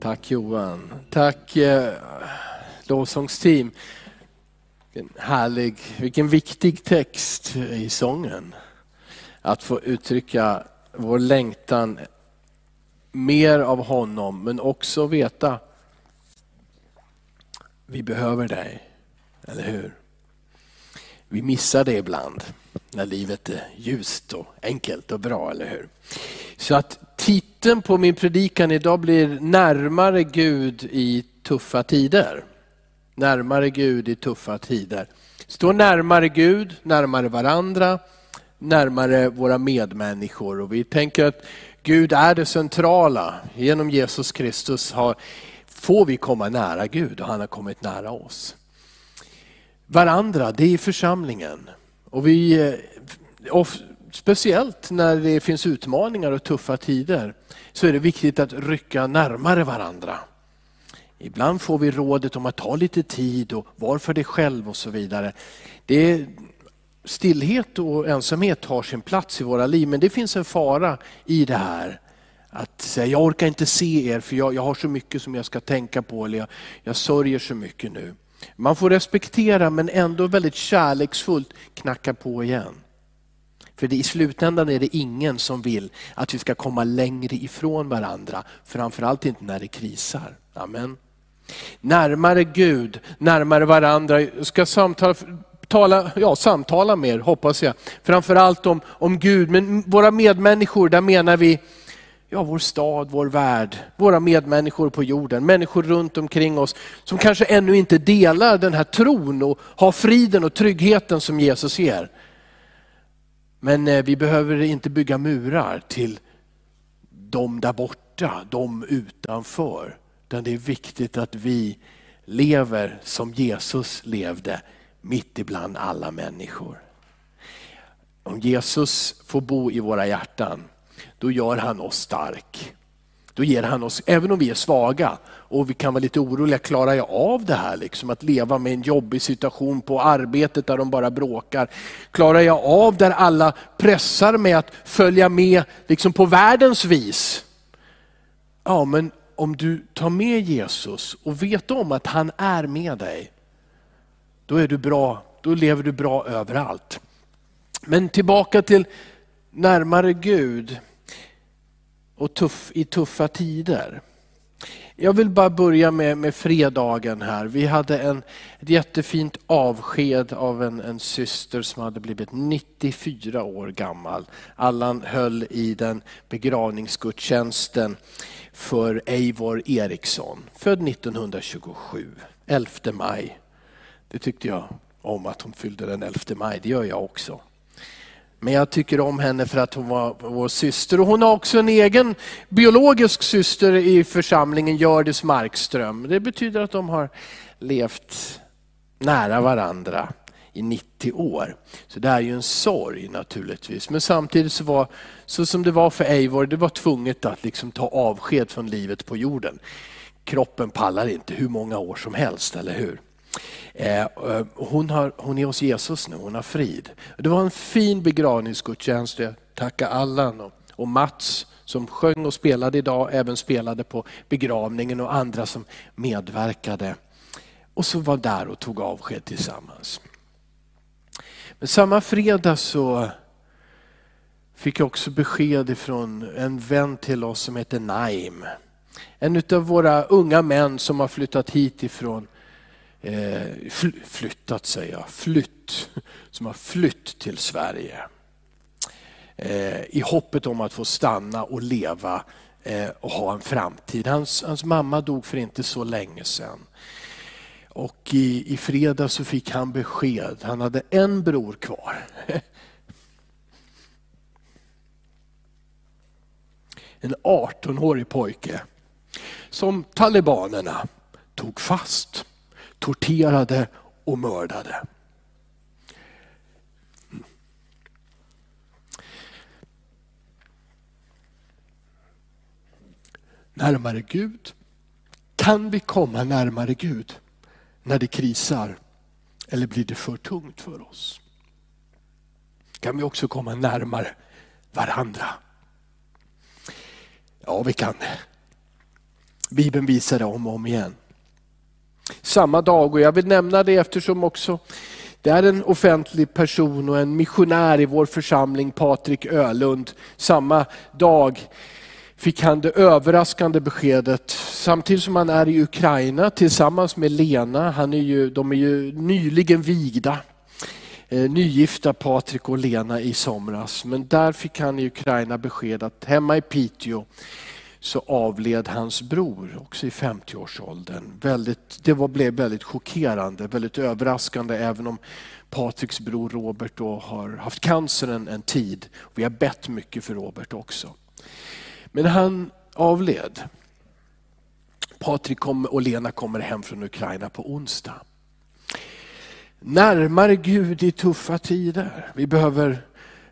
Tack Johan. Tack eh, lovsångsteam. Vilken härlig, vilken viktig text i sången. Att få uttrycka vår längtan mer av honom men också veta vi behöver dig, eller hur? Vi missar det ibland när livet är ljust och enkelt och bra, eller hur? Så att titeln på min predikan idag blir Närmare Gud i tuffa tider. Närmare Gud i tuffa tider. Stå närmare Gud, närmare varandra, närmare våra medmänniskor. Och vi tänker att Gud är det centrala. Genom Jesus Kristus har, får vi komma nära Gud och han har kommit nära oss. Varandra, det är församlingen. Och vi, eh, och speciellt när det finns utmaningar och tuffa tider, så är det viktigt att rycka närmare varandra. Ibland får vi rådet om att ta lite tid och var för dig själv och så vidare. Det är, stillhet och ensamhet har sin plats i våra liv, men det finns en fara i det här. Att säga, jag orkar inte se er för jag, jag har så mycket som jag ska tänka på, eller jag, jag sörjer så mycket nu. Man får respektera men ändå väldigt kärleksfullt knacka på igen. För det, i slutändan är det ingen som vill att vi ska komma längre ifrån varandra, framförallt inte när det krisar. Amen. Närmare Gud, närmare varandra. Jag ska samtala, tala, ja, samtala mer, hoppas jag. Framförallt om, om Gud, men våra medmänniskor, där menar vi ja, vår stad, vår värld, våra medmänniskor på jorden, människor runt omkring oss som kanske ännu inte delar den här tron och har friden och tryggheten som Jesus ger. Men eh, vi behöver inte bygga murar till de där borta, de utanför. Utan det är viktigt att vi lever som Jesus levde, mitt ibland alla människor. Om Jesus får bo i våra hjärtan, då gör han oss stark. Då ger han oss, även om vi är svaga och vi kan vara lite oroliga, klarar jag av det här? Liksom, att leva med en jobbig situation på arbetet där de bara bråkar. Klarar jag av där alla pressar mig att följa med liksom på världens vis? Ja, men om du tar med Jesus och vet om att han är med dig, då är du bra, då lever du bra överallt. Men tillbaka till närmare Gud och tuff, i tuffa tider. Jag vill bara börja med, med fredagen här. Vi hade en, ett jättefint avsked av en, en syster som hade blivit 94 år gammal. Allan höll i den begravningsgudstjänsten för Eivor Eriksson, född 1927, 11 maj. Det tyckte jag om att hon fyllde den 11 maj, det gör jag också. Men jag tycker om henne för att hon var vår syster. Och hon har också en egen biologisk syster i församlingen, Gördis Markström. Det betyder att de har levt nära varandra i 90 år. Så det är ju en sorg naturligtvis. Men samtidigt så var, så som det var för Eivor, det var tvunget att liksom ta avsked från livet på jorden. Kroppen pallar inte hur många år som helst, eller hur? Eh, eh, hon, har, hon är hos Jesus nu, hon har frid. Det var en fin begravningsgudstjänst. Jag tackar Allan och, och Mats som sjöng och spelade idag, även spelade på begravningen och andra som medverkade. Och så var där och tog avsked tillsammans. Men samma fredag så fick jag också besked från en vän till oss som heter Naim. En av våra unga män som har flyttat hit ifrån Eh, flyttat säger jag, flytt, som har flytt till Sverige. Eh, I hoppet om att få stanna och leva eh, och ha en framtid. Hans, hans mamma dog för inte så länge sedan. Och i, i fredag så fick han besked, han hade en bror kvar. En 18-årig pojke som talibanerna tog fast torterade och mördade. Närmare Gud. Kan vi komma närmare Gud när det krisar? Eller blir det för tungt för oss? Kan vi också komma närmare varandra? Ja, vi kan det. Bibeln visar det om och om igen. Samma dag, och jag vill nämna det eftersom också det är en offentlig person och en missionär i vår församling, Patrik Ölund. Samma dag fick han det överraskande beskedet, samtidigt som han är i Ukraina tillsammans med Lena, han är ju, de är ju nyligen vigda. Eh, nygifta Patrik och Lena i somras. Men där fick han i Ukraina besked att hemma i Piteå så avled hans bror, också i 50-årsåldern. Väldigt, det var, blev väldigt chockerande, väldigt överraskande även om Patriks bror Robert då har haft cancer en, en tid. Vi har bett mycket för Robert också. Men han avled. Patrik och Lena kommer hem från Ukraina på onsdag. Närmare Gud i tuffa tider. Vi behöver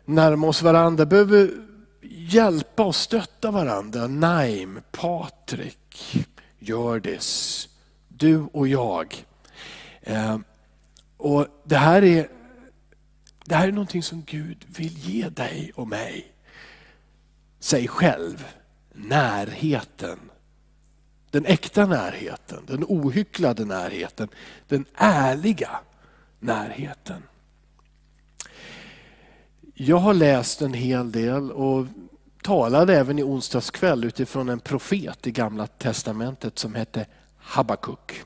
närma oss varandra, behöver hjälpa och stötta varandra. Naim, Patrik, Gördis, du och jag. Eh, och det här är det här är någonting som Gud vill ge dig och mig. Sig själv, närheten. Den äkta närheten, den ohycklade närheten, den ärliga närheten. Jag har läst en hel del och talade även i onsdags kväll utifrån en profet i gamla testamentet som hette Habakuk.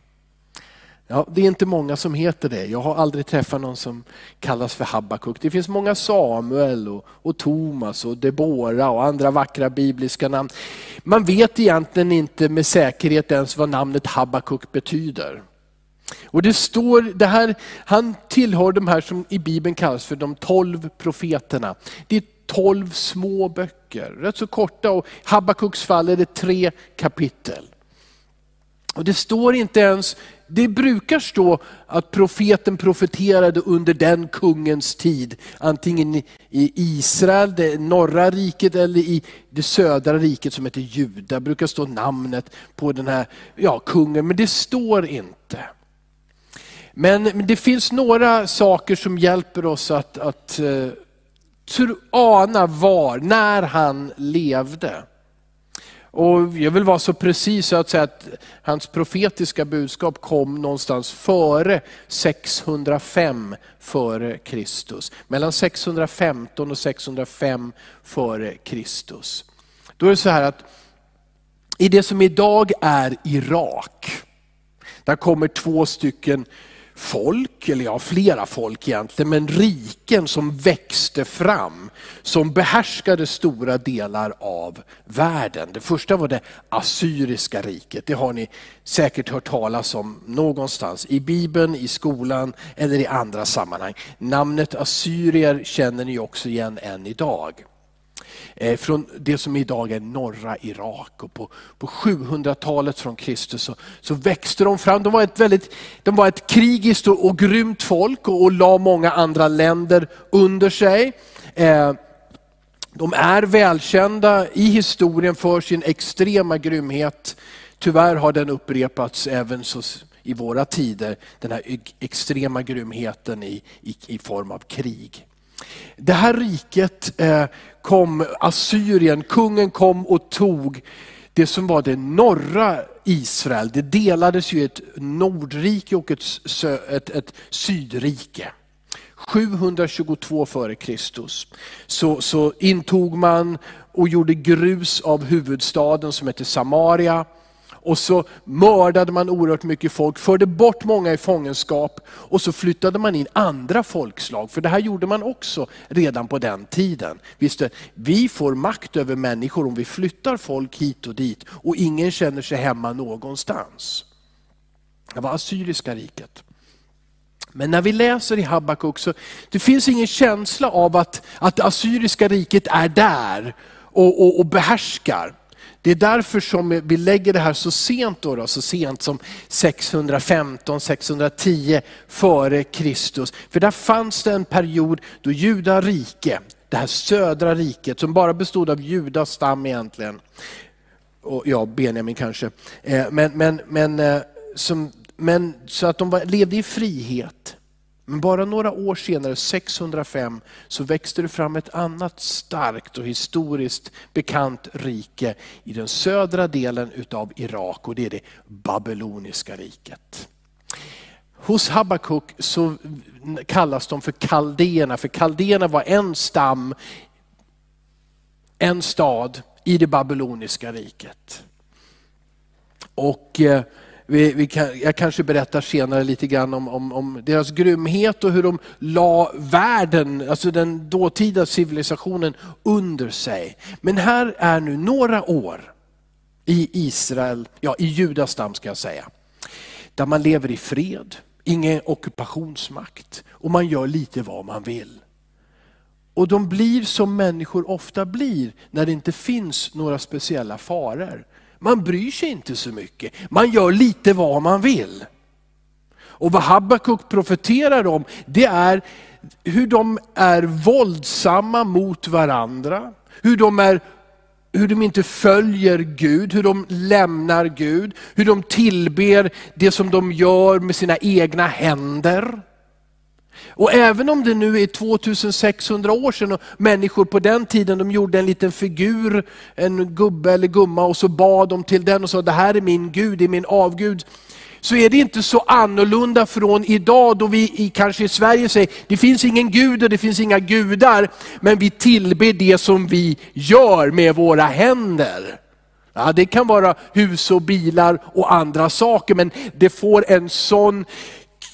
Ja, det är inte många som heter det. Jag har aldrig träffat någon som kallas för Habakuk. Det finns många Samuel och, och Thomas och Debora och andra vackra bibliska namn. Man vet egentligen inte med säkerhet ens vad namnet Habakuk betyder. Och det står, det här, han tillhör de här som i Bibeln kallas för de tolv profeterna. Det är tolv små böcker, rätt så korta och Habakuks fall är det tre kapitel. Och det står inte ens, det brukar stå att profeten profeterade under den kungens tid. Antingen i Israel, det norra riket eller i det södra riket som heter Juda. Det brukar stå namnet på den här ja, kungen, men det står inte. Men det finns några saker som hjälper oss att, att eh, tro, ana var, när han levde. Och jag vill vara så precis så att säga att hans profetiska budskap kom någonstans före 605 före Kristus. Mellan 615 och 605 före Kristus. Då är det så här att i det som idag är Irak, där kommer två stycken folk, eller ja flera folk egentligen, men riken som växte fram, som behärskade stora delar av världen. Det första var det assyriska riket, det har ni säkert hört talas om någonstans, i Bibeln, i skolan eller i andra sammanhang. Namnet assyrier känner ni också igen än idag. Eh, från det som idag är norra Irak. Och på, på 700-talet från Kristus så, så, växte de fram. De var ett, väldigt, de var ett krigiskt och, och grymt folk och, och la många andra länder under sig. Eh, de är välkända i historien för sin extrema grymhet. Tyvärr har den upprepats även så, i våra tider, den här extrema grymheten i, i, i form av krig. Det här riket eh, kom, Assyrien, kungen kom och tog det som var det norra Israel. Det delades ju ett nordrike och ett, ett, ett sydrike. 722 före Kristus så, så intog man och gjorde grus av huvudstaden som heter Samaria. Och så mördade man oerhört mycket folk, förde bort många i fångenskap och så flyttade man in andra folkslag. För det här gjorde man också redan på den tiden. Visst, vi får makt över människor om vi flyttar folk hit och dit och ingen känner sig hemma någonstans. Det var Assyriska riket. Men när vi läser i Habakuk så det finns ingen känsla av att, att det Assyriska riket är där och, och, och behärskar. Det är därför som vi lägger det här så sent, då, då så sent som 615-610 före Kristus. För där fanns det en period då Juda rike, det här södra riket som bara bestod av Judas stam egentligen, och ja, Benjamin kanske, eh, men, men, men, eh, som, men så att de var, levde i frihet. Men bara några år senare, 605, så växte det fram ett annat starkt och historiskt bekant rike i den södra delen utav Irak och det är det babyloniska riket. Hos Habakuk så kallas de för kaldéerna, för kaldéerna var en stam, en stad i det babyloniska riket. Och eh, vi, vi kan, jag kanske berättar senare lite grann om, om, om, deras grymhet och hur de la världen, alltså den dåtida civilisationen under sig. Men här är nu några år i Israel, ja i judastam ska jag säga, där man lever i fred, ingen ockupationsmakt och man gör lite vad man vill. Och de blir som människor ofta blir när det inte finns några speciella faror. Man bryr sig inte så mycket, man gör lite vad man vill. Och vad Habakuk profeterar om, det är hur de är våldsamma mot varandra, hur de, är, hur de inte följer Gud, hur de lämnar Gud, hur de tillber det som de gör med sina egna händer. Och även om det nu är 2600 år sedan och människor på den tiden de gjorde en liten figur, en gubbe eller gumma och så bad de till den och sa det här är min Gud, det är min avgud. Så är det inte så annorlunda från idag då vi i, kanske i Sverige säger det finns ingen Gud och det finns inga gudar, men vi tillber det som vi gör med våra händer. Ja, det kan vara hus och bilar och andra saker, men det får en sån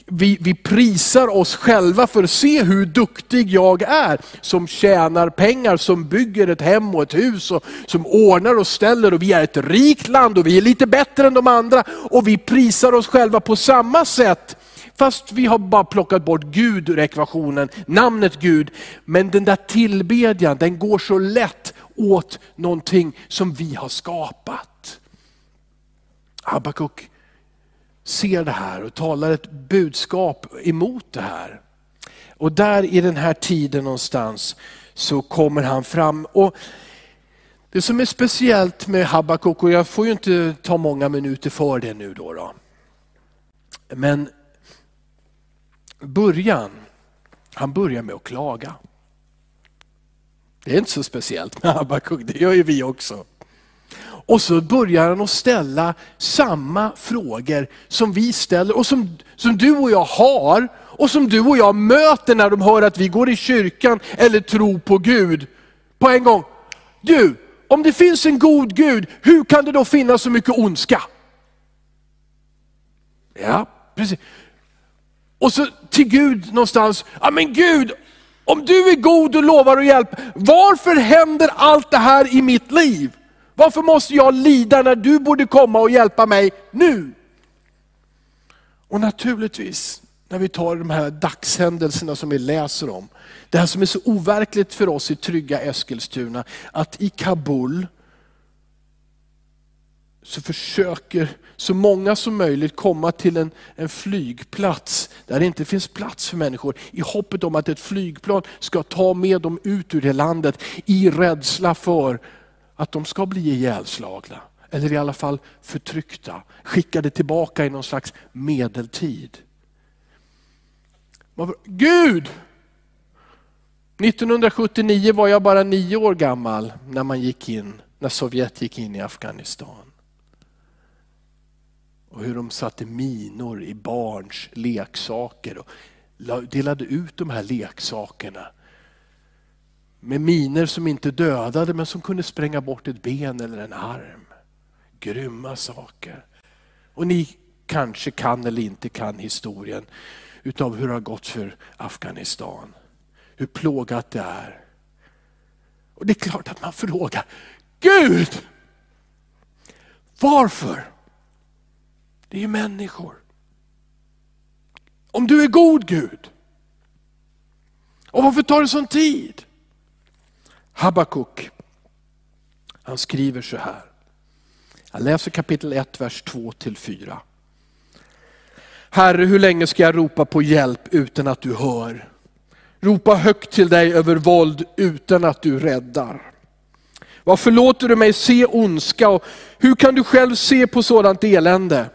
vi, vi prisar oss själva för att se hur duktig jag är, som tjänar pengar, som bygger ett hem och ett hus, och som ordnar och ställer. Och vi är ett rikt land och vi är lite bättre än de andra. Och vi prisar oss själva på samma sätt. Fast vi har bara plockat bort Gud ur ekvationen, namnet Gud. Men den där tillbedjan, den går så lätt åt någonting som vi har skapat. Habakuk ser det här och talar ett budskap emot det här. Och där i den här tiden någonstans så kommer han fram. Och det som är speciellt med Habakuk, och jag får ju inte ta många minuter för det nu då. då. Men början, han börjar med att klaga. Det är inte så speciellt med Habakuk, det gör ju vi också. Och så börjar han att ställa samma frågor som vi ställer och som, som du och jag har och som du och jag möter när de hör att vi går i kyrkan eller tror på Gud. På en gång. Du, om det finns en god Gud, hur kan det då finnas så mycket ondska? Ja, precis. Och så till Gud någonstans, ja men Gud, om du är god och lovar att hjälpa, varför händer allt det här i mitt liv? Varför måste jag lida när du borde komma och hjälpa mig nu? Och naturligtvis, när vi tar de här dagshändelserna som vi läser om, det här som är så overkligt för oss i trygga Eskilstuna, att i Kabul så försöker så många som möjligt komma till en, en flygplats där det inte finns plats för människor i hoppet om att ett flygplan ska ta med dem ut ur det landet i rädsla för att de ska bli ihjälslagna. Eller i alla fall förtryckta, skickade tillbaka i någon slags medeltid. Gud! 1979 var jag bara nio år gammal när man gick in, när Sovjet gick in i Afghanistan. Och hur de satte minor i barns leksaker och delade ut de här leksakerna med miner som inte dödade men som kunde spränga bort ett ben eller en arm. Grymma saker. Och ni kanske kan eller inte kan historien utav hur det har gått för Afghanistan. Hur plågat det är. Och det är klart att man frågar, Gud! Varför? Det är ju människor. Om du är god Gud, och varför tar det sån tid? Habakuk, han skriver så här. Jag läser kapitel 1, vers 2-4. Herre, hur länge ska jag ropa på hjälp utan att du hör? Ropa högt till dig över våld utan att du räddar. Varför låter du mig se ondska och hur kan du själv se på sådant elände?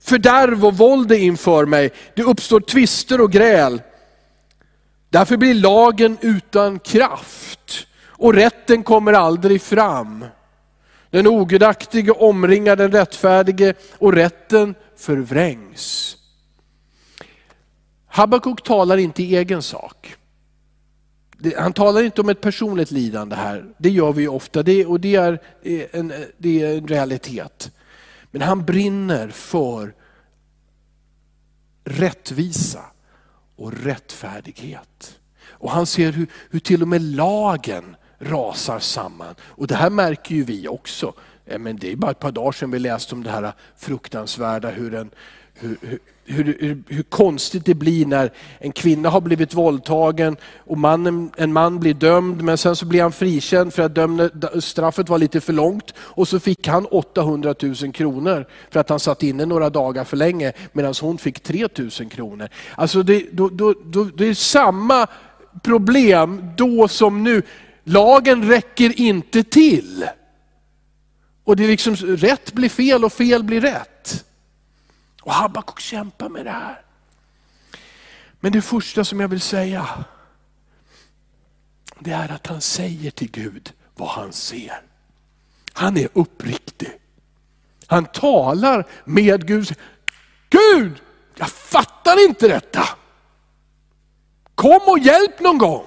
Fördärv och våld är inför mig. Det uppstår tvister och gräl. Därför blir lagen utan kraft och rätten kommer aldrig fram. Den ogudaktige omringar den rättfärdige och rätten förvrängs. Habakuk talar inte i egen sak. Han talar inte om ett personligt lidande här, det gör vi ofta det, och det är, en, det är en realitet. Men han brinner för rättvisa och rättfärdighet. Och han ser hur, hur till och med lagen rasar samman. Och det här märker ju vi också. Eh, men det är bara ett par dagar sedan vi läste om det här eh, fruktansvärda hur en, hur, hur, hur, hur, konstigt det blir när en kvinna har blivit våldtagen och mannen, en man blir dömd men sen så blir han frikänd för att dömde, straffet var lite för långt och så fick han 800 000 kronor för att han satt inne några dagar för länge medan hon fick 3 000 kronor. Alltså det, då, då, då, det är samma problem då som nu. Lagen räcker inte till. Och det är liksom rätt blir fel och fel blir rätt. Och Habakuk kämpar med det här. Men det första som jag vill säga, det är att han säger till Gud vad han ser. Han är uppriktig. Han talar med Gud. Gud, jag fattar inte detta. Kom och hjälp någon gång.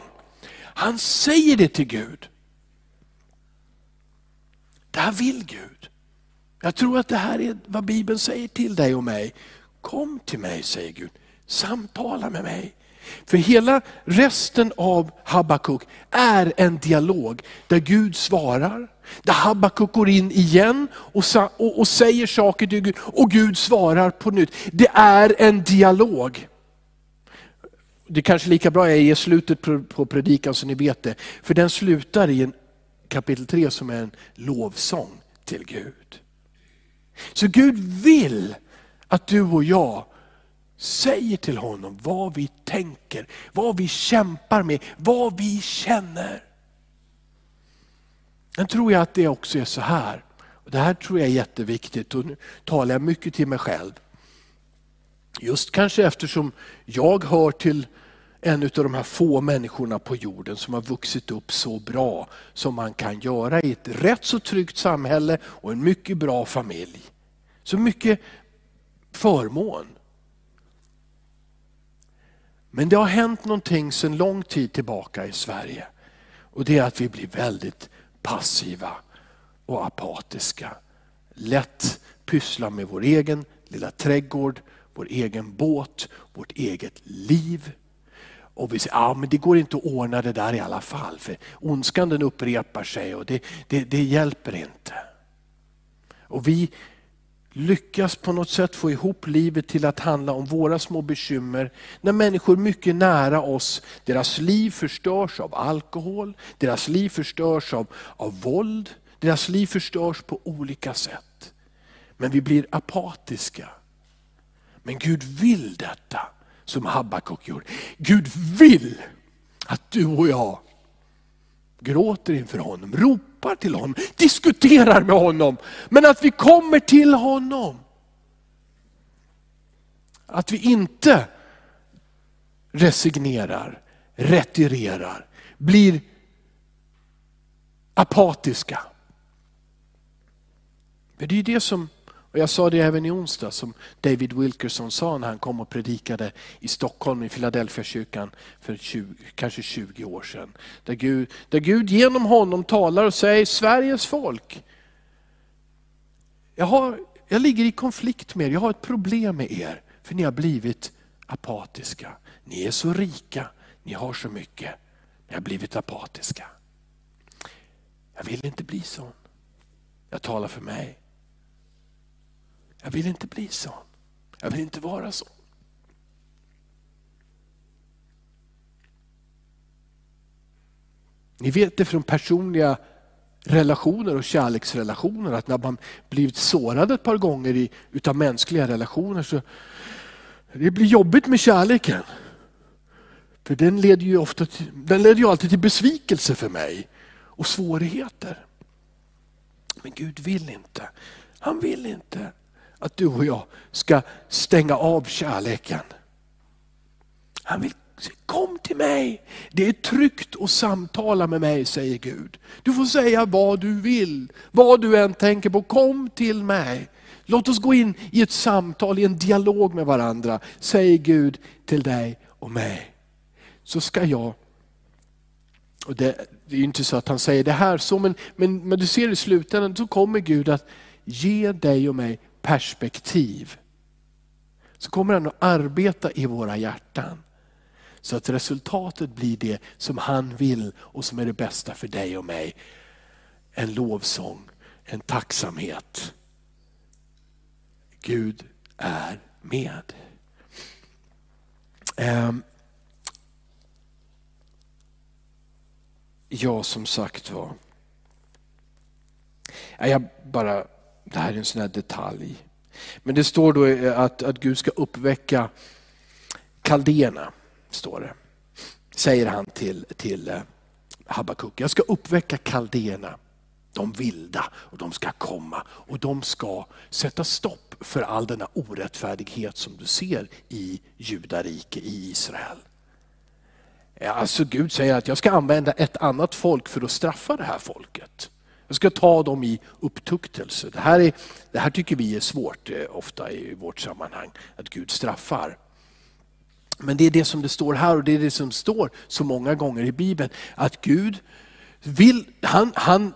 Han säger det till Gud. Det här vill Gud. Jag tror att det här är vad Bibeln säger till dig och mig. Kom till mig, säger Gud. Samtala med mig. För hela resten av Habakuk är en dialog där Gud svarar, där Habakuk går in igen och, och, och, säger saker till Gud och Gud svarar på nytt. Det är en dialog. Det är kanske lika bra jag ger slutet på predikan så ni vet det. För den slutar i en kapitel 3 som är en lovsång till Gud. Så Gud vill att du och jag säger till honom vad vi tänker, vad vi kämpar med, vad vi känner. Sen tror jag att det också är så här, och det här tror jag är jätteviktigt och nu talar jag mycket till mig själv. Just kanske eftersom jag hör till en av de här få människorna på jorden som har vuxit upp så bra som man kan göra i ett rätt så tryggt samhälle och en mycket bra familj. Så mycket förmån. Men det har hänt någonting sedan lång tid tillbaka i Sverige. Och det är att vi blir väldigt passiva och apatiska. Lätt pyssla med vår egen lilla trädgård, vår egen båt, vårt eget liv. Och vi säger, ja men det går inte att ordna det där i alla fall, för ondskan den upprepar sig och det, det, det hjälper inte. Och vi lyckas på något sätt få ihop livet till att handla om våra små bekymmer. När människor mycket nära oss, deras liv förstörs av alkohol, deras liv förstörs av, av våld, deras liv förstörs på olika sätt. Men vi blir apatiska. Men Gud vill detta som Habakuk gjorde. Gud vill att du och jag gråter inför honom, ropar till honom, diskuterar med honom. Men att vi kommer till honom. Att vi inte resignerar, retirerar, blir apatiska. För det är det som och jag sa det även i onsdag som David Wilkerson sa när han kom och predikade i Stockholm i Philadelphia kyrkan för 20, kanske 20 år sedan. Där Gud, där Gud genom honom talar och säger Sveriges folk, jag, har, jag ligger i konflikt med er, jag har ett problem med er för ni har blivit apatiska. Ni är så rika, ni har så mycket, ni har blivit apatiska. Jag vill inte bli sån. Jag talar för mig. Jag vill inte bli sån. Jag vill inte vara så. Ni vet det från personliga relationer och kärleksrelationer att när man blivit sårad ett par gånger i, utav mänskliga relationer så det blir jobbigt med kärleken. För den leder ju, ofta till, den leder ju alltid till besvikelse för mig och svårigheter. Men Gud vill inte. Han vill inte att du och jag ska stänga av kärleken. Han vill Kom till mig. Det är tryggt att samtala med mig, säger Gud. Du får säga vad du vill, vad du än tänker på. Kom till mig. Låt oss gå in i ett samtal, i en dialog med varandra, säger Gud till dig och mig. Så ska jag, och det, det är inte så att han säger det här så, men, men, men du ser i slutändan så kommer Gud att ge dig och mig perspektiv. Så kommer han att arbeta i våra hjärtan. Så att resultatet blir det som han vill och som är det bästa för dig och mig. En lovsång, en tacksamhet. Gud är med. Ehm, ja, som sagt var. Jag bara, det här är en sån här detalj. Men det står då eh, att, att Gud ska uppväcka kaldéerna står det. Säger han till, till eh, Habakuk. Jag ska uppväcka kaldéerna, de vilda, och de ska komma och de ska sätta stopp för all denna orättfärdighet som du ser i judarike, i Israel. Alltså Gud säger att jag ska använda ett annat folk för att straffa det här folket. Jag ska ta dem i upptuktelse. Det här, är, det här tycker vi är svårt eh, ofta i vårt sammanhang, att Gud straffar. Men det är det som det står här och det är det som står så många gånger i Bibeln. Att Gud vill, han, han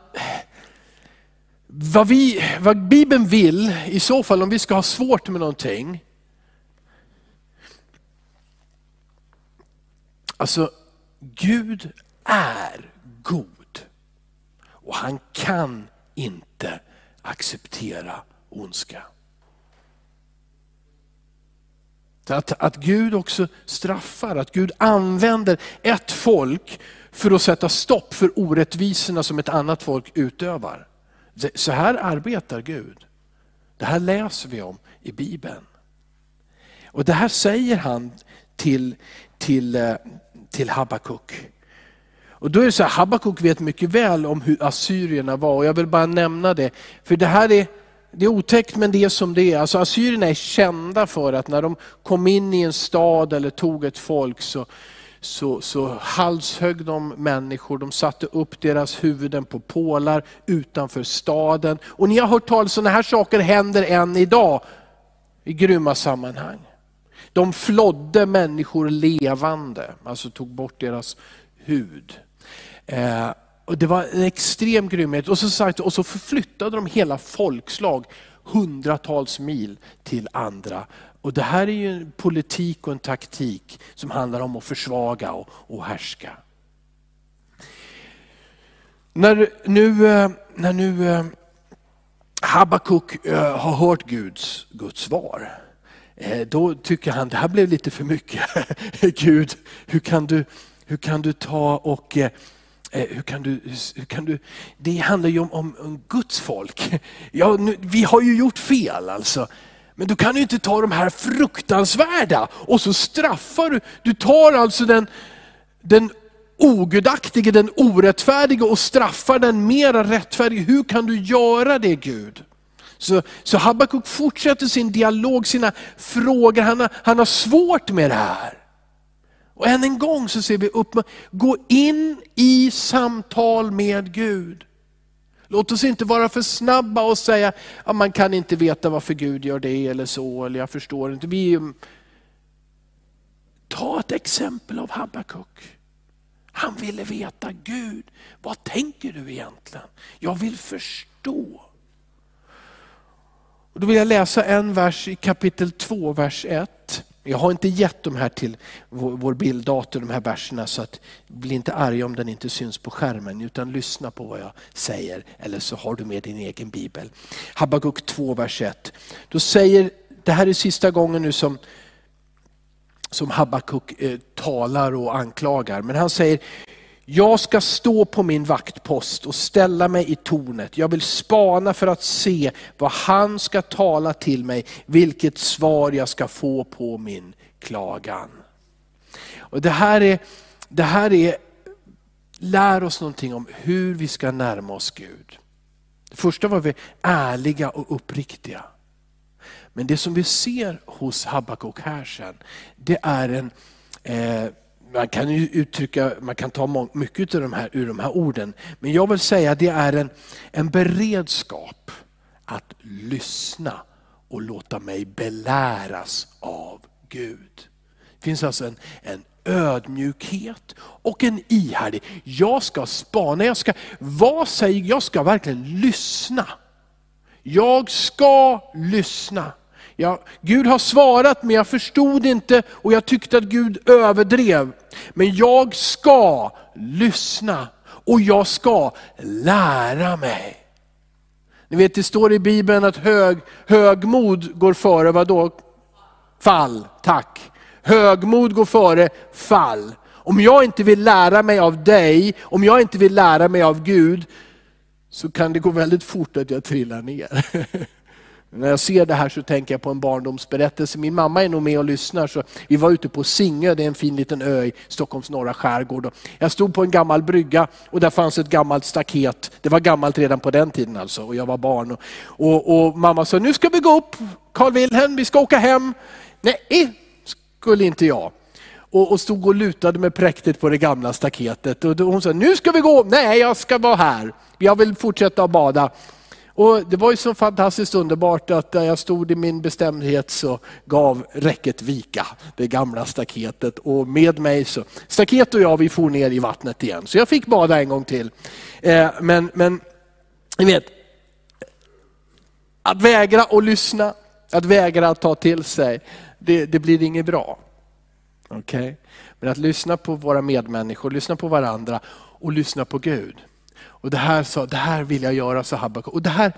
vad, vi, vad Bibeln vill, i så fall om vi ska ha svårt med någonting. Alltså, Gud är god. Och han kan inte acceptera ondska. Att, att Gud också straffar, att Gud använder ett folk för att sätta stopp för orättvisorna som ett annat folk utövar. Så här arbetar Gud. Det här läser vi om i Bibeln. Och det här säger han till, till, eh, till Habakuk. Och då är det så här, Habakuk vet mycket väl om hur assyrierna var och jag vill bara nämna det. För det här är det är otäckt men det är som det är. Alltså assyrierna är kända för att när de kom in i en stad eller tog ett folk så, så, så halshögg de människor, de satte upp deras huvuden på pålar utanför staden. Och ni har hört talas om sådana här saker händer än idag i grymma sammanhang. De flodde människor levande, alltså tog bort deras hud. Eh, och det var en extrem grymhet. Och så, sagt, och så förflyttade de hela folkslag hundratals mil till andra. Och Det här är ju en politik och en taktik som handlar om att försvaga och, och härska. När nu, eh, när nu eh, Habakuk eh, har hört Guds, Guds svar, då tycker han det här blev lite för mycket. Gud, hur kan du, hur kan du ta och Eh, hur kan du, hur kan du, det handlar ju om, om, om Guds folk. Ja, nu, vi har ju gjort fel alltså. Men du kan ju inte ta de här fruktansvärda och så straffar du. Du tar alltså den, den ogudaktige, den orättfärdige och straffar den mera rättfärdige. Hur kan du göra det Gud? Så, så Habakuk fortsätter sin dialog, sina frågor. Han har, han har svårt med det här. Och än en gång så ser vi upp, gå in i samtal med Gud. Låt oss inte vara för snabba och säga att man kan inte veta varför Gud gör det eller så, eller jag förstår inte. Vi, ta ett exempel av Habakuk. Han ville veta, Gud, vad tänker du egentligen? Jag vill förstå. Och då vill jag läsa en vers i kapitel 2, vers 1. Jag har inte gett de här till vår bilddator, de här verserna, så att bli inte arg om den inte syns på skärmen, utan lyssna på vad jag säger, eller så har du med din egen bibel. Habakuk 2, vers 1. Då säger, det här är sista gången nu som, som Habakuk eh, talar och anklagar, men han säger, jag ska stå på min vaktpost och ställa mig i tornet. Jag vill spana för att se vad han ska tala till mig, vilket svar jag ska få på min klagan. Och det här är, det här är lär oss någonting om hur vi ska närma oss Gud. Det första var vi ärliga och uppriktiga. Men det som vi ser hos Habakuk här sen, det är en, eh, man kan ju uttrycka, man kan ta mycket av de här, ur de här orden, men jag vill säga att det är en, en beredskap att lyssna och låta mig beläras av Gud. Det finns alltså en, en ödmjukhet och en ihärdig. Jag ska spana, jag ska, vad säger, jag ska verkligen lyssna. Jag ska lyssna. Ja, Gud har svarat men jag förstod inte och jag tyckte att Gud överdrev. Men jag ska lyssna och jag ska lära mig. Ni vet det står i Bibeln att hög, högmod går före vad då? Fall, tack. Högmod går före fall. Om jag inte vill lära mig av dig, om jag inte vill lära mig av Gud, så kan det gå väldigt fort att jag trillar ner. När jag ser det här så tänker jag på en barndomsberättelse. Min mamma är nog med och lyssnar. Så vi var ute på Singö, det är en fin liten ö i Stockholms norra skärgård. Jag stod på en gammal brygga och där fanns ett gammalt staket. Det var gammalt redan på den tiden alltså och jag var barn. Och, och, och mamma sa, nu ska vi gå upp Carl Wilhelm, vi ska åka hem. Nej, skulle inte jag. Och, och stod och lutade med präktigt på det gamla staketet. Och hon sa, nu ska vi gå. Nej, jag ska vara här. Jag vill fortsätta att bada. Och det var ju så fantastiskt underbart att där jag stod i min bestämdhet så gav räcket vika, det gamla staketet. Och med mig så, staket och jag vi for ner i vattnet igen. Så jag fick bada en gång till. Eh, men, men ni vet, att vägra att lyssna, att vägra att ta till sig, det, det blir inget bra. Okay? Men att lyssna på våra medmänniskor, lyssna på varandra och lyssna på Gud. Och det här, sa, det här vill jag göra, sa Habakuk. Och det här,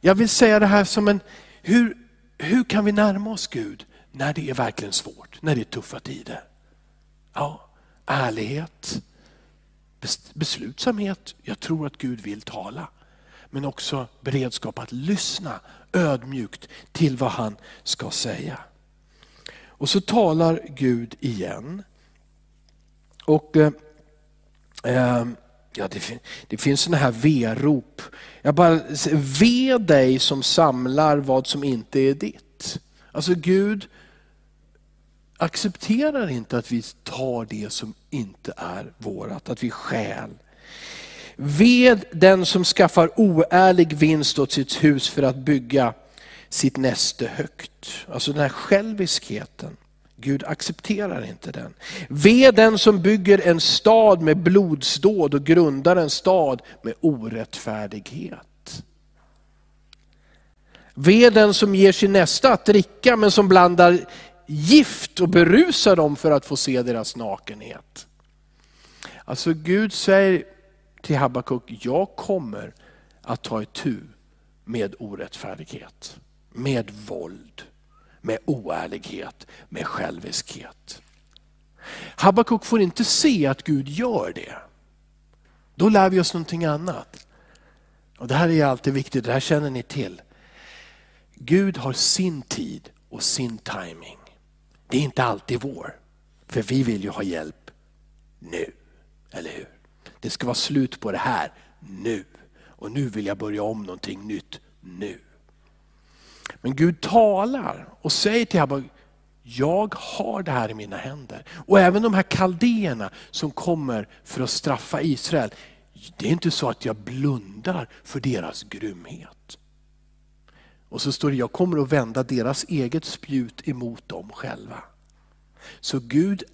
jag vill säga det här som en, hur, hur kan vi närma oss Gud när det är verkligen svårt, när det är tuffa tider? Ja, ärlighet, beslutsamhet, jag tror att Gud vill tala. Men också beredskap att lyssna ödmjukt till vad han ska säga. Och så talar Gud igen. Och eh, eh Ja, det, det finns sådana här verop. Jag bara, ve dig som samlar vad som inte är ditt. Alltså Gud accepterar inte att vi tar det som inte är vårat, att vi stjäl. Ved den som skaffar oärlig vinst åt sitt hus för att bygga sitt näste högt. Alltså den här själviskheten. Gud accepterar inte den. Ve den som bygger en stad med blodsdåd och grundar en stad med orättfärdighet. Ve den som ger sin nästa att dricka men som blandar gift och berusar dem för att få se deras nakenhet. Alltså Gud säger till Habakuk, jag kommer att ta itu med orättfärdighet, med våld med oärlighet, med själviskhet. Habakuk får inte se att Gud gör det. Då lär vi oss någonting annat. Och Det här är alltid viktigt, det här känner ni till. Gud har sin tid och sin timing. Det är inte alltid vår. För vi vill ju ha hjälp nu, eller hur? Det ska vara slut på det här nu. Och nu vill jag börja om någonting nytt nu. Men Gud talar och säger till Habakuk, jag har det här i mina händer. Och även de här kaldéerna som kommer för att straffa Israel, det är inte så att jag blundar för deras grymhet. Och så står det, jag kommer att vända deras eget spjut emot dem själva. Så Gud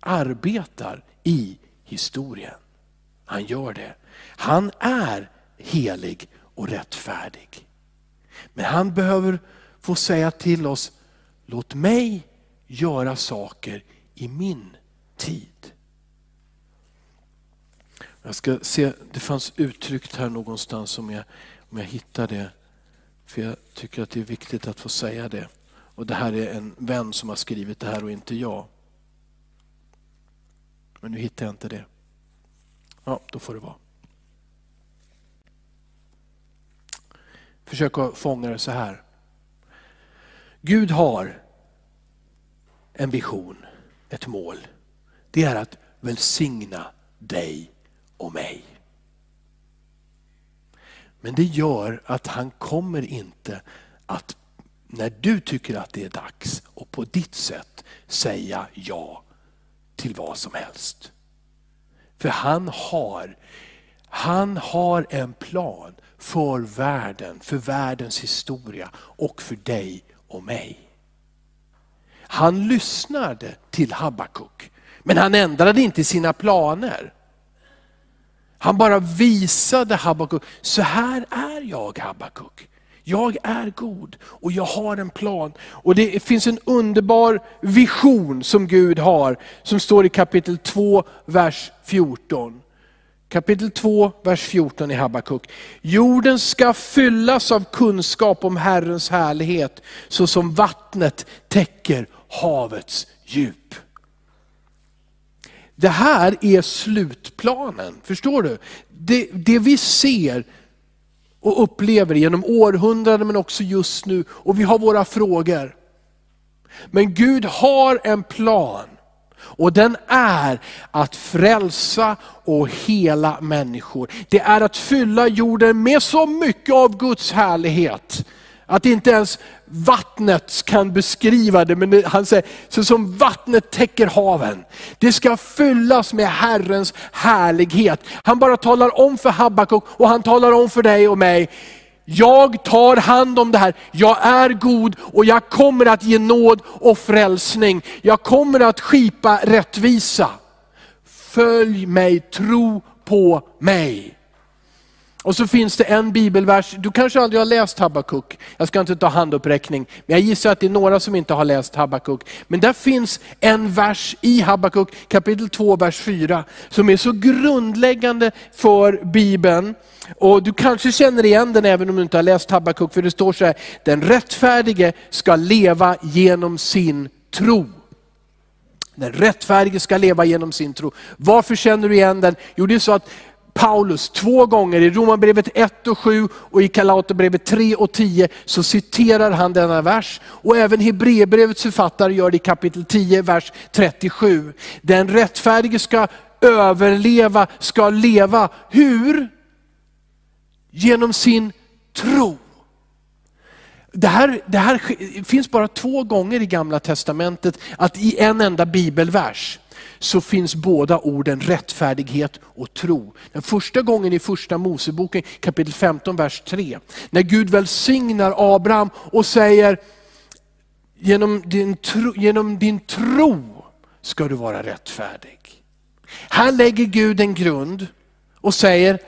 arbetar i historien. Han gör det. Han är helig och rättfärdig. Men han behöver få säga till oss, låt mig göra saker i min tid. Jag ska se, det fanns uttryckt här någonstans om jag, om jag hittar det. För jag tycker att det är viktigt att få säga det. Och det här är en vän som har skrivit det här och inte jag. Men nu hittar jag inte det. Ja, då får det vara. Försök att fånga det så här. Gud har en vision, ett mål. Det är att välsigna dig och mig. Men det gör att han kommer inte att när du tycker att det är dags och på ditt sätt säga ja till vad som helst. För han har, han har en plan för världen, för världens historia och för dig och mig. Han lyssnade till Habakuk, men han ändrade inte sina planer. Han bara visade Habakuk, så här är jag Habakuk. Jag är god och jag har en plan. Och det finns en underbar vision som Gud har, som står i kapitel 2, vers 14. Kapitel 2, vers 14 i Habakuk. Jorden ska fyllas av kunskap om Herrens härlighet, så som vattnet täcker havets djup. Det här är slutplanen, förstår du? Det, det vi ser och upplever genom århundraden men också just nu, och vi har våra frågor. Men Gud har en plan. Och den är att frälsa och hela människor. Det är att fylla jorden med så mycket av Guds härlighet att inte ens vattnet kan beskriva det, men han säger, så som vattnet täcker haven. Det ska fyllas med Herrens härlighet. Han bara talar om för Habakuk och han talar om för dig och mig, jag tar hand om det här, jag är god och jag kommer att ge nåd och frälsning. Jag kommer att skipa rättvisa. Följ mig, tro på mig. Och så finns det en bibelvers, du kanske aldrig har läst Habakuk, jag ska inte ta handuppräckning, men jag gissar att det är några som inte har läst Habakuk. Men där finns en vers i Habakuk kapitel 2, vers 4, som är så grundläggande för Bibeln. Och du kanske känner igen den även om du inte har läst Habakuk, för det står så här, den rättfärdige ska leva genom sin tro. Den rättfärdige ska leva genom sin tro. Varför känner du igen den? Jo, det är så att Paulus två gånger i Romarbrevet 1 och 7 och i Galaterbrevet 3 och 10 så citerar han denna vers. Och även Hebreerbrevets författare gör det i kapitel 10, vers 37. Den rättfärdige ska överleva, ska leva. Hur? Genom sin tro. Det här, det här finns bara två gånger i gamla testamentet, att i en enda bibelvers så finns båda orden rättfärdighet och tro. Den första gången i första Moseboken kapitel 15, vers 3. När Gud välsignar Abraham och säger, genom din tro, genom din tro ska du vara rättfärdig. Här lägger Gud en grund och säger,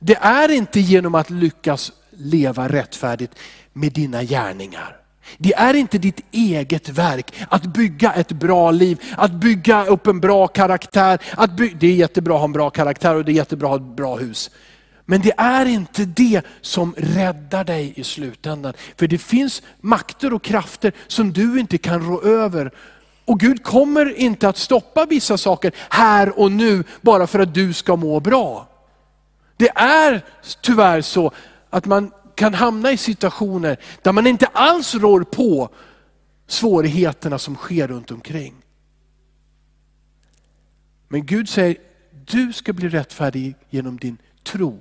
det är inte genom att lyckas leva rättfärdigt med dina gärningar. Det är inte ditt eget verk att bygga ett bra liv, att bygga upp en bra karaktär. Att det är jättebra att ha en bra karaktär och det är jättebra att ha ett bra hus. Men det är inte det som räddar dig i slutändan. För det finns makter och krafter som du inte kan rå över. Och Gud kommer inte att stoppa vissa saker här och nu bara för att du ska må bra. Det är tyvärr så att man kan hamna i situationer där man inte alls rår på svårigheterna som sker runt omkring. Men Gud säger, du ska bli rättfärdig genom din tro.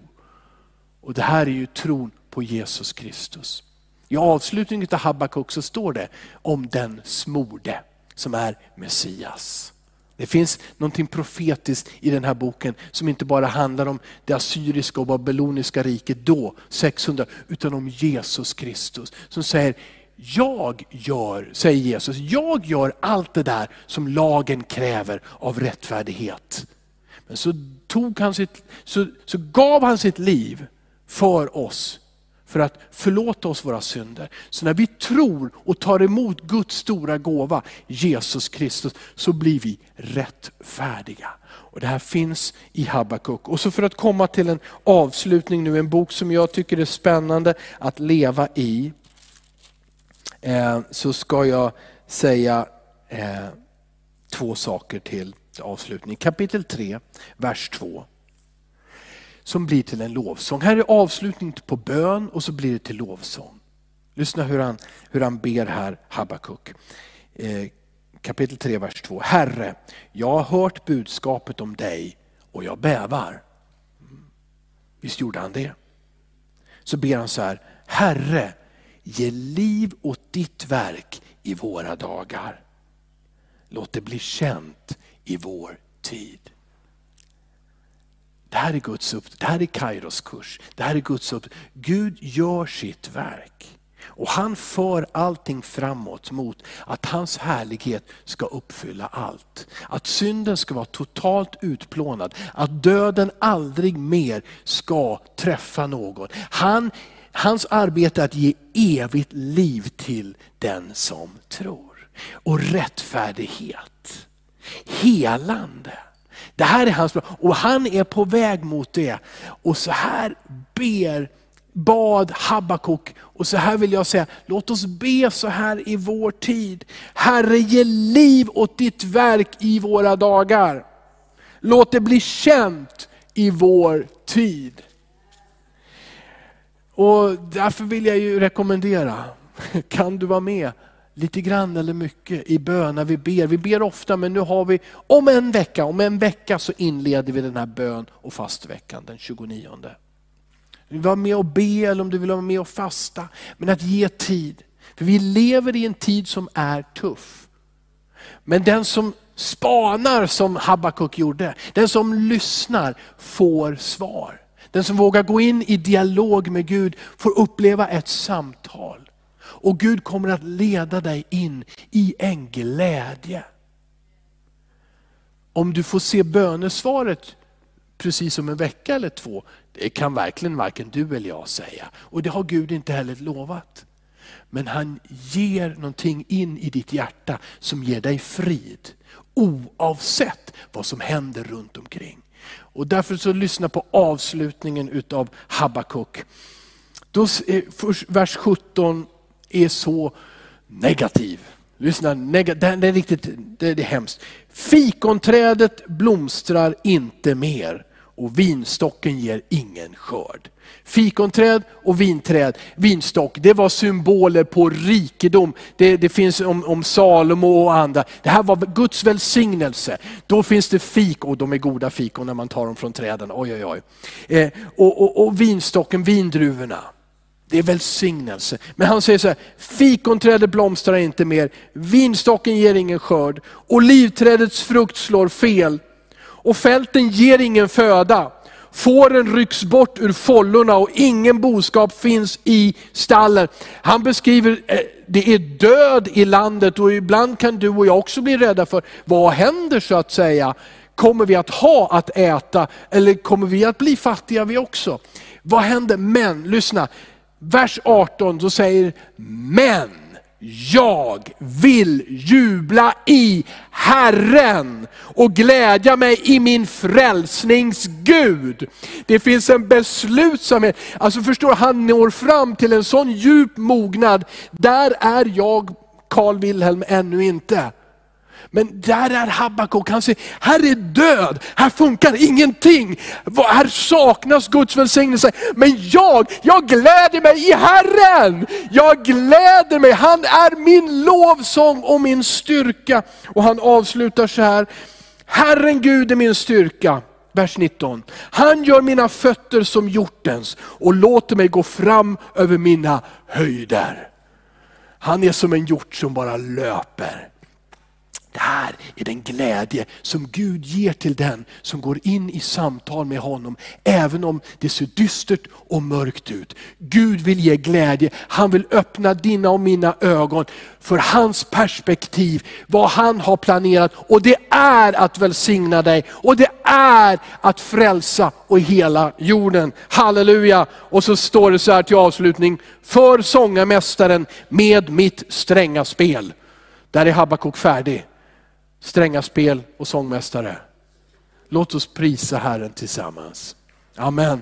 Och det här är ju tron på Jesus Kristus. I avslutningen av Habakuk så står det om den smorde som är Messias. Det finns någonting profetiskt i den här boken som inte bara handlar om det assyriska och babyloniska riket då, 600, utan om Jesus Kristus. Som säger, jag gör, säger Jesus, jag gör allt det där som lagen kräver av rättfärdighet. Men så, tog han sitt, så, så gav han sitt liv för oss för att förlåta oss våra synder. Så när vi tror och tar emot Guds stora gåva, Jesus Kristus, så blir vi rättfärdiga. Och det här finns i Habakuk. Och så för att komma till en avslutning nu, en bok som jag tycker är spännande att leva i, eh, så ska jag säga eh, två saker till avslutning. Kapitel 3, vers 2 som blir till en lovsång. Här är avslutning på bön och så blir det till lovsång. Lyssna hur han, hur han ber här, Habakuk. Eh, kapitel 3, vers 2. Herre, jag har hört budskapet om dig och jag bävar. Mm. Visst gjorde han det? Så ber han så här, Herre, ge liv åt ditt verk i våra dagar. Låt det bli känt i vår tid. Det här är Guds upp, det här är Kairos kurs. Det här är Guds upp. Gud gör sitt verk. Och han för allting framåt mot att hans härlighet ska uppfylla allt. Att synden ska vara totalt utplånad, att döden aldrig mer ska träffa någon. Han, hans arbete är att ge evigt liv till den som tror. Och rättfärdighet, helande. Det här är hans plan och han är på väg mot det. Och så här ber bad Habakuk. Och så här vill jag säga, låt oss be så här i vår tid. Herre ge liv åt ditt verk i våra dagar. Låt det bli känt i vår tid. Och därför vill jag ju rekommendera, kan du vara med lite grann eller mycket i bön när vi ber. Vi ber ofta men nu har vi om en vecka, om en vecka så inleder vi den här bön och fastveckan den 29. Du vill vara med och be eller om du vill vara med och fasta. Men att ge tid. För vi lever i en tid som är tuff. Men den som spanar som Habakuk gjorde, den som lyssnar får svar. Den som vågar gå in i dialog med Gud får uppleva ett samtal. Och Gud kommer att leda dig in i en glädje. Om du får se bönesvaret precis om en vecka eller två, det kan verkligen varken du eller jag säga. Och det har Gud inte heller lovat. Men han ger någonting in i ditt hjärta som ger dig frid. Oavsett vad som händer runt omkring. Och därför så lyssna på avslutningen utav Habakuk. Då, eh, vers 17 är så negativ. Lyssna, neg det, är riktigt, det, det är hemskt. Fikonträdet blomstrar inte mer och vinstocken ger ingen skörd. Fikonträd och vinträd, vinstock, det var symboler på rikedom. Det, det finns om, om, Salomo och andra. Det här var Guds välsignelse. Då finns det fik, och de är goda fikon när man tar dem från träden. Oj, oj, oj. Eh, och, och, och vinstocken, vindruvorna. Det är välsignelse. Men han säger så här, fikonträdet blomstrar inte mer, vinstocken ger ingen skörd, olivträdets frukt slår fel och fälten ger ingen föda. Fåren rycks bort ur follorna och ingen boskap finns i stallen. Han beskriver, eh, det är död i landet och ibland kan du och jag också bli rädda för, vad händer så att säga? Kommer vi att ha att äta eller kommer vi att bli fattiga vi också? Vad händer? Men, lyssna, vers 18 så säger, men jag vill jubla i Herren och glädja mig i min frälsnings Gud. Det finns en beslutsamhet, alltså förstår han når fram till en sån djup mognad, där är jag Carl Wilhelm ännu inte. Men där är Habakuk, han säger, här är död, här funkar ingenting. Här saknas Guds välsignelse. Men jag, jag gläder mig i Herren. Jag gläder mig, han är min lovsång och min styrka. Och han avslutar så här, Herren Gud är min styrka. Vers 19. Han gör mina fötter som hjortens och låter mig gå fram över mina höjder. Han är som en hjort som bara löper. Det här är den glädje som Gud ger till den som går in i samtal med honom, även om det ser dystert och mörkt ut. Gud vill ge glädje, han vill öppna dina och mina ögon för hans perspektiv, vad han har planerat. Och det är att välsigna dig och det är att frälsa och hela jorden. Halleluja! Och så står det så här till avslutning, för sångarmästaren med mitt stränga spel. Där är Habakuk färdig stränga spel och sångmästare. Låt oss prisa Herren tillsammans. Amen.